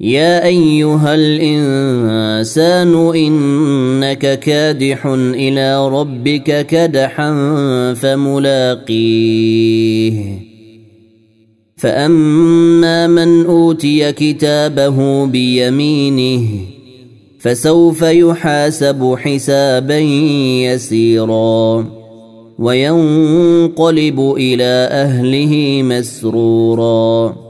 يا ايها الانسان انك كادح إلى ربك كدحا فملاقيه. فاما من اوتي كتابه بيمينه فسوف يحاسب حسابا يسيرا وينقلب إلى اهله مسرورا.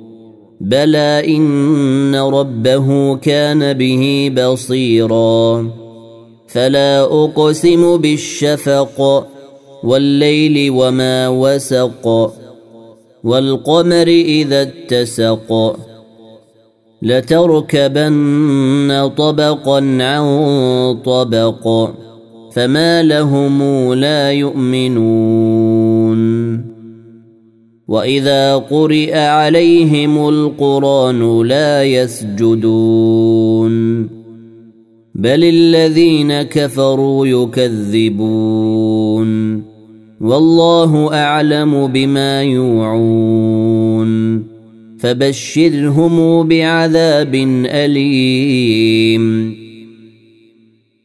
بلى ان ربه كان به بصيرا فلا اقسم بالشفق والليل وما وسق والقمر اذا اتسق لتركبن طبقا عن طبق فما لهم لا يؤمنون واذا قرئ عليهم القران لا يسجدون بل الذين كفروا يكذبون والله اعلم بما يوعون فبشرهم بعذاب اليم